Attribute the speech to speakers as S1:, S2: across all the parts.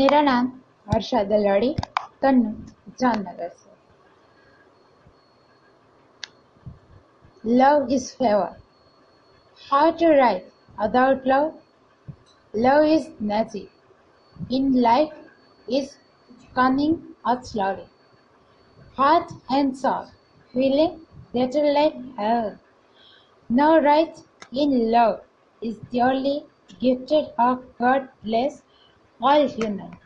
S1: मेरा नाम हर्षा दलाड़ी तन्नू जामनगर से love is favour how to write about love love is magic in life is coming out slowly heart and soul feeling little like hell no right in love is the only gifted of God bless all human.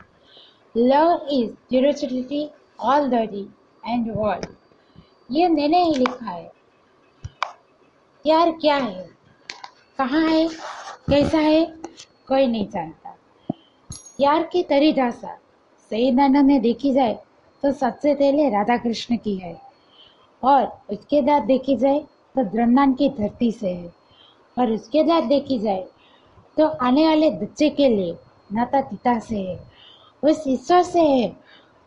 S1: Love is spirituality all day and world. ये मैंने ही लिखा है। प्यार क्या है? कहाँ है? कैसा है? कोई नहीं जानता। प्यार की तरीदासा सही दाना में देखी जाए तो सबसे पहले राधा कृष्ण की है। और उसके बाद देखी जाए तो ब्रह्मांड की धरती से है। और उसके बाद देखी जाए तो आने वाले बच्चे के लिए माता पिता से है उस ईश्वर से है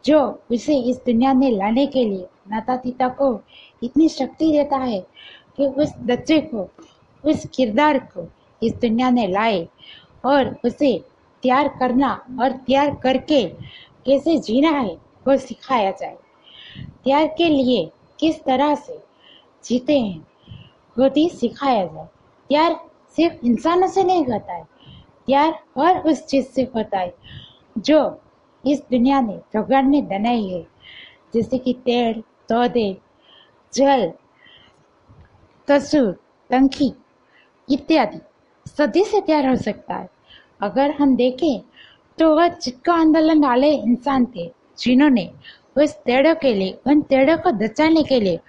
S1: जो उसे इस दुनिया में लाने के लिए माता पिता को इतनी शक्ति देता है कि उस बच्चे को, उस किरदार को इस दुनिया में लाए और उसे तैयार करना और तैयार करके कैसे जीना है, वो सिखाया जाए। तैयार के लिए किस तरह से जीते हैं, वो भी सिखाया जाए। तैयार सिर्फ़ इंसानों से नहीं होता है प्यार और उस चीज़ से होता है जो इस दुनिया ने भगवान ने बनाई है। जैसे कि पेड़ पौधे जल पशु पंखी इत्यादि। सदी से तैयार हो सकता है। अगर हम देखें तो वह चिटको आंदोलन वाले इंसान थे, जिन्होंने उस पेड़ों के लिए, उन पेड़ों को बचाने के लिए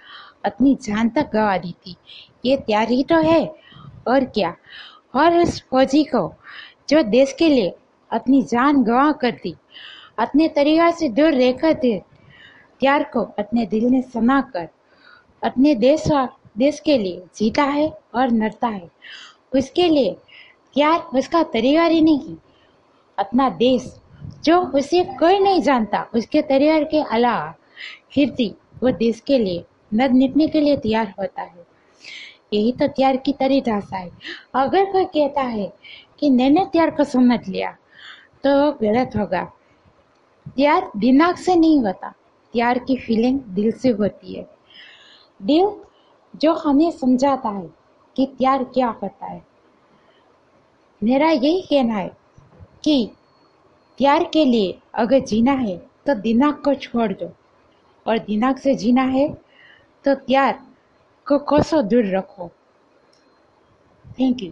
S1: अपनी जान तक गवा दी थी। ये तैयारी तो है, और क्या? और उस फौजी को जो देश के लिए अपनी जान गंवा कर दी अपने तरीका से दूर रहकर थे प्यार को अपने दिल ने समा कर, अपने देश देश के लिए जीता है और मरता है। उसके लिए प्यार उसका तरीका ही नहीं अपना देश, जो उसे कोई नहीं जानता, उसके तरीके के अलावा फिर भी वो देश के लिए नद निपने के लिए तैयार होता है। यही तो प्यार की तरी है। अगर कोई कहता है कि मैंने प्यार को समझ लिया। तो गलत होगा। प्यार दिमाग से नहीं होता। प्यार की फीलिंग दिल से होती है। दिल जो हमें समझाता है कि प्यार क्या होता है। मेरा यही कहना है कि प्यार के लिए अगर जीना है तो दिमाग को छोड़ दो। और दिमाग से जीना है तो प्यार को कोसों दूर रखो। Thank you